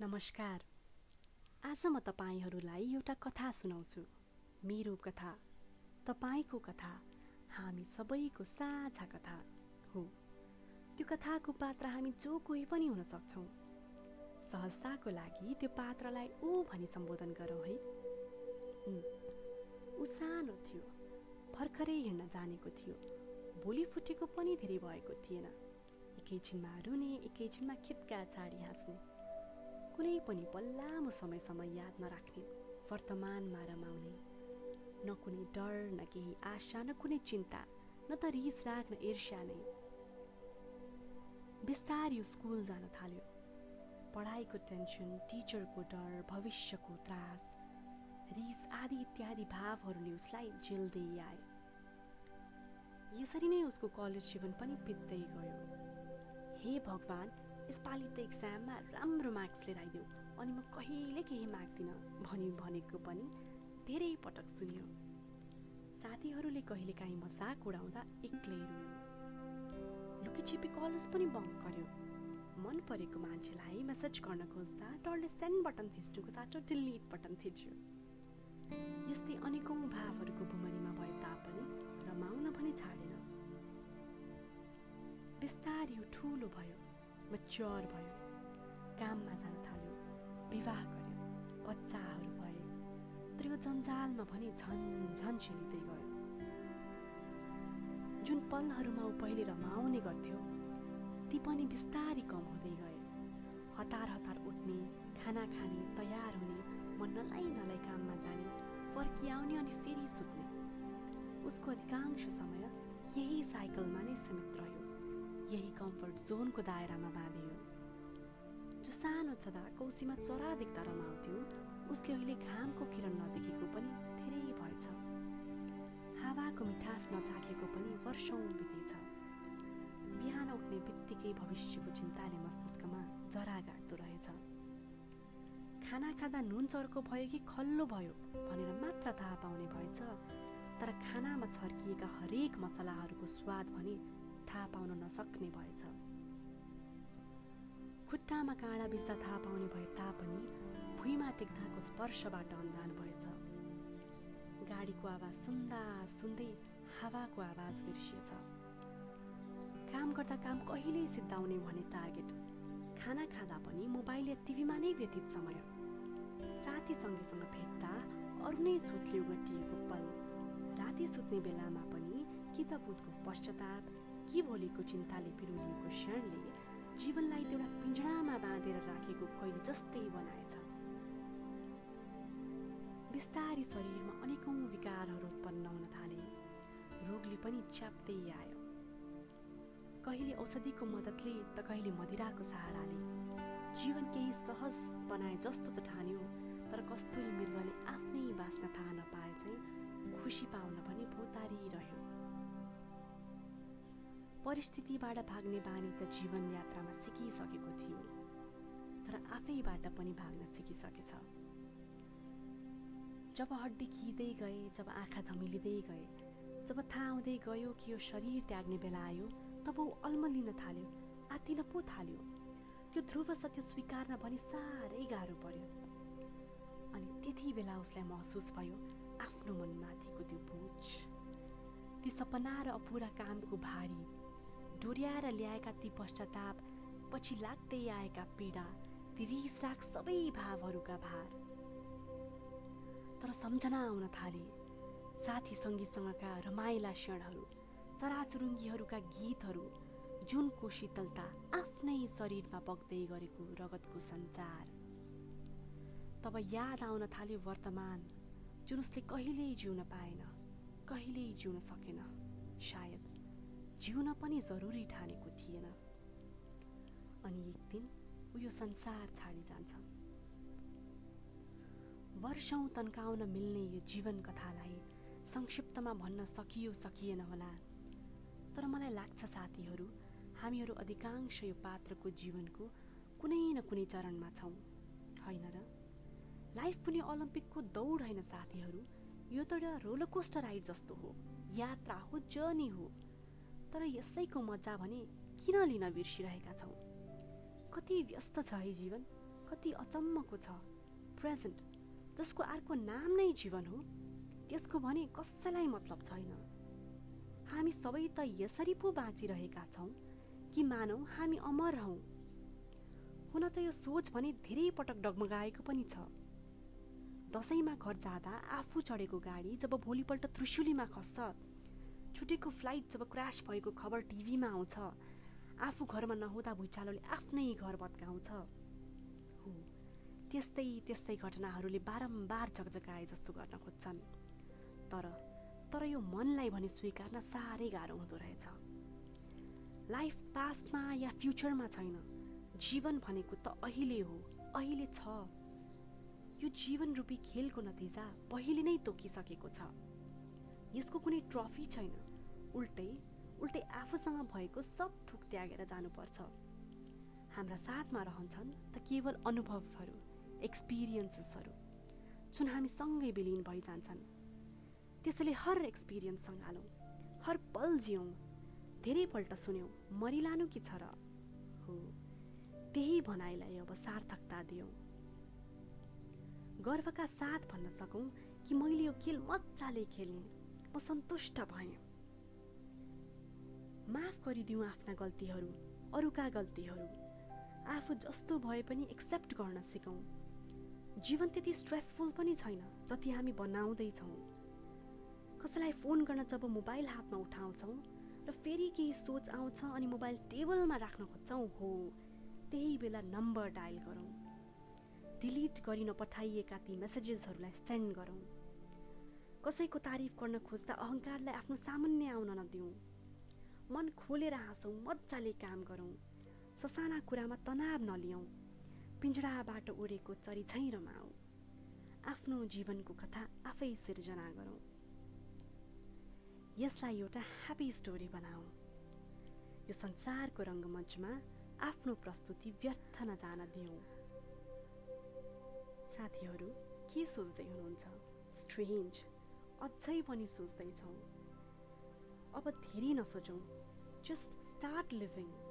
नमस्कार। आज म तपाईँहरूलाई एउटा कथा सुनाउँछु। मेरो कथा तपाईँको कथा हामी सबैको साझा कथा हो। त्यो कथाको पात्र हामी जो कोही पनि हुन सक्छौँ। सहजताको लागि त्यो पात्रलाई ऊ भनी सम्बोधन गरौँ है। ऊ सानो थियो भर्खरै हिँड्न जानेको थियो। भोलि फुटेको पनि धेरै भएको थिएन। एकैछिनमा रुने एकैछिनमा खित्का छाडी हाँस्ने। कुनै पनि पल लामो समयसम्म याद नराख्ने वर्तमानमा रमाउने। न कुनै डर न केही आशा न कुनै चिन्ता न त रिस राग न ईर्ष्या नै। बिस्तारै स्कुल जान थाल्यो। पढाइको टेन्सन टिचरको डर भविष्यको त्रास रिस आदि इत्यादि भावहरूले उसलाई झेल्दै आए। यसरी नै उसको कलेज जीवन पनि बित्दै गयो। हे भगवान् यसपालि त एक्जाममा राम्रो मार्क्स लिएर आइदेऊ अनि म कहिले केही माग्दिनँ भनी भनेको पनि धेरै पटक सुन्यो। साथीहरूले कहिलेकाहीँ मजाक उडाउँदा एक्लै रोयो। लुकीछिपी कलेज पनि बङ्क गर्यो। मन परेको मान्छेलाई मेसेज गर्न खोज्दा डरले सेन्ड बटन थिच्नुको साटो डिलिट बटन थिच्यो। यस्तै अनेकौँ भावहरूको भुमरीमा भए तापनि रमाउन पनि छाडेन। बिस्तारै ठुलो भयो। मच्योर भयो काममा जान थाल्यो विवाह गर्यो बच्चाहरू भए तर यो जन्जालमा भने झन् झन् छिलिँदै गयो। जुन पलहरूमा ऊ पहिले रमाउने गर्थ्यो ती पनि बिस्तारै कम हुँदै गए। हतार हतार उठ्ने खाना खाने तयार हुने म नलाइ नलाइ काममा जाने फर्किआउने अनि फेरि सुत्ने। उसको अधिकांश समय यही साइकलमा नै सीमित रह्यो। यही कम्फर्ट जोनको दायरामा बाँधियो जो सानो छँदा कौसीमा चरा देख्दा रमाउँथ्यो उसले अहिले घामको किरण नदेखेको पनि धेरै भएछ। हावाको मिठास नचाखेको पनि वर्षौँ बितेछ। बिहान उठ्ने बित्तिकै भविष्यको चिन्ताले मस्तिष्कमा जरा गाड्दो रहेछ। खाना खाँदा नुन चर्को भयो कि खल्लो भयो भनेर मात्र थाहा पाउने भएछ तर खानामा छर्किएका हरेक मसलाहरूको स्वाद भने थाहा पाउन नसक्ने भएछ। खुट्टामा काँडा बिस्दा थाहा पाउने भए तापनि भुइँमा टेक्दाको स्पर्शबाट अन्जान भएछ। गाडीको आवाज सुन्दा सुन्दै हावाको आवाज बिर्सिएछ। काम गर्दा काम कहिल्यै सिद्धाउने भने टार्गेट। खाना खाँदा पनि मोबाइल या टिभीमा नै व्यतीत समय। साथी सङ्गीसँग भेट्दा अरू नै सोचले गटिएको पल। राति सुत्ने बेलामा पनि कि त बुधको पश्चाताप के भोलिको चिन्ताले पिरोलिएको क्षणले जीवनलाई एउटा पिँजडामा बाँधेर राखेको कैद जस्तै बनाएछ। बिस्तारी शरीरमा अनेकौँ विकारहरू उत्पन्न हुन थाले। रोगले पनि च्याप्दै आयो। कहिले औषधिको मद्दतले त कहिले मदिराको सहाराले। जीवन केही सहज बनाए जस्तो त ठान्यो तर कस्तुरी मृगले आफ्नै बाँच्न थाहा नपाए चाहिँ खुसी पाउन पनि भोतारिरह्यो परिस्थितिबाट भाग्ने बानी त जीवन यात्रामा सिकिसकेको थियो तर आफैबाट पनि भाग्न सिकिसकेछ। जब हड्डी खिँदै गए जब आँखा धमिलिँदै गए जब थाहा हुँदै गयो कि यो शरीर त्याग्ने बेला आयो तब ऊ अल्मलिन थाल्यो आत्तिन पो थाल्यो। त्यो ध्रुव सत्य स्वीकार्न भने साह्रै गाह्रो पर्यो। अनि त्यति बेला उसलाई महसुस भयो आफ्नो मनमाथिको त्यो बोझ। ती सपना र अपुरा कामको भारी डोर्याएर ल्याएका ती पश्चाताप पछि लाग्दै आएका पीडा ती रिसराग सबै भावहरूका भार। तर सम्झना आउन थाले साथी सङ्गीसँगका रमाइला क्षणहरू चराचुरुङ्गीहरूका गीतहरू जुनको शीतलता आफ्नै शरीरमा बग्दै गरेको रगतको सञ्चार। तब याद आउन थाल्यो वर्तमान जुन उसले कहिल्यै जिउन पाएन कहिल्यै जिउन सकेन सायद। जिउन पनि जरुरी ठानेको थिएन। अनि एक दिन ऊ यो संसार छाडी जान्छ। वर्षौँ तन्काउन मिल्ने यो जीवन कथालाई संक्षिप्तमा भन्न सकियो सकिएन होला। तर मलाई लाग्छ साथीहरू हामीहरू अधिकांश यो पात्रको जीवनको कुनै न कुनै चरणमा छौँ। होइन र? लाइफ पनि ओलम्पिकको दौड होइन साथीहरू। यो त एउटा रोलकोस्टर राइड जस्तो हो। यात्रा हो जर्नी हो। तर यसैको मजा भने किन लिन बिर्सिरहेका छौँ? कति व्यस्त छ है जीवन कति अचम्मको छ। प्रेजेन्ट जसको अर्को नाम नै जीवन हो त्यसको भने कसैलाई मतलब छैन। हामी सबै त यसरी पो बाँचिरहेका छौँ कि मानौ हामी अमर हौ। हुन त यो सोच भने धेरै पटक डगमगाएको पनि छ। दसैँमा घर जाँदा आफू चढेको गाडी जब भोलिपल्ट त्रिशुलीमा खस्छ छुटेको फ्लाइट जब क्रास भएको खबर टिभीमा आउँछ आफू घरमा नहुँदा भुइँचालोले आफ्नै घर भत्काउँछ। हो त्यस्तै त्यस्तै घटनाहरूले बारम्बार झकझकाए जस्तो गर्न खोज्छन्। तर तर यो मनलाई भने स्वीकार्न साह्रै गाह्रो हुँदो रहेछ। लाइफ पास्टमा या फ्युचरमा छैन। जीवन भनेको त अहिले हो अहिले छ। यो जीवन रूपी खेलको नतिजा पहिले नै तोकिसकेको छ। यसको कुनै ट्रफी छैन। उल्टै उल्टै आफूसँग भएको सब थुक त्यागेर जानुपर्छ। हाम्रा साथमा रहन्छन् त केवल अनुभवहरू एक्सपिरियन्सेसहरू जुन हामी सँगै विलिन भइजान्छन्। त्यसैले हर एक्सपिरियन्स सँगालौँ हर पल जियौँ धेरैपल्ट सुन्यौँ मरिलानु कि छ र? हो त्यही भनाइलाई अब सार्थकता दियौँ। गर्वका साथ भन्न सकौँ कि मैले यो खेल मजाले खेलेँ। सन्तुष्ट भएँ। माफ गरिदिउँ आफ्ना गल्तीहरू अरूका गल्तीहरू। आफू जस्तो भए पनि एक्सेप्ट गर्न सिकौँ। जीवन त्यति स्ट्रेसफुल पनि छैन जति हामी बनाउँदैछौँ कसैलाई फोन गर्न जब मोबाइल हातमा उठाउँछौँ र फेरि केही सोच आउँछ अनि मोबाइल टेबलमा राख्न खोज्छौँ हो त्यही बेला नम्बर डायल गरौँ। डिलिट गरी नपठाइएका ती मेसेजेसहरूलाई सेन्ड गरौँ। कसैको तारिफ गर्न खोज्दा अहङ्कारलाई आफ्नो सामान्य आउन नदिउँ। मन खोलेर हाँसौँ मजाले काम गरौँ। ससाना कुरामा तनाव नलियौँ। पिँजडाबाट उडेको चरी झैँ रमाऊ आफ्नो जीवनको कथा आफै सिर्जना गरौँ। यसलाई एउटा ह्याप्पी स्टोरी बनाऊ यो संसारको रङ्गमञ्चमा आफ्नो प्रस्तुति व्यर्थ नजान दिउँ। साथीहरू के सोच्दै हुनुहुन्छ? स्ट्रेन्ज अझै पनि सोच्दैछौँ अब धेरै नसोचौँ Just start living.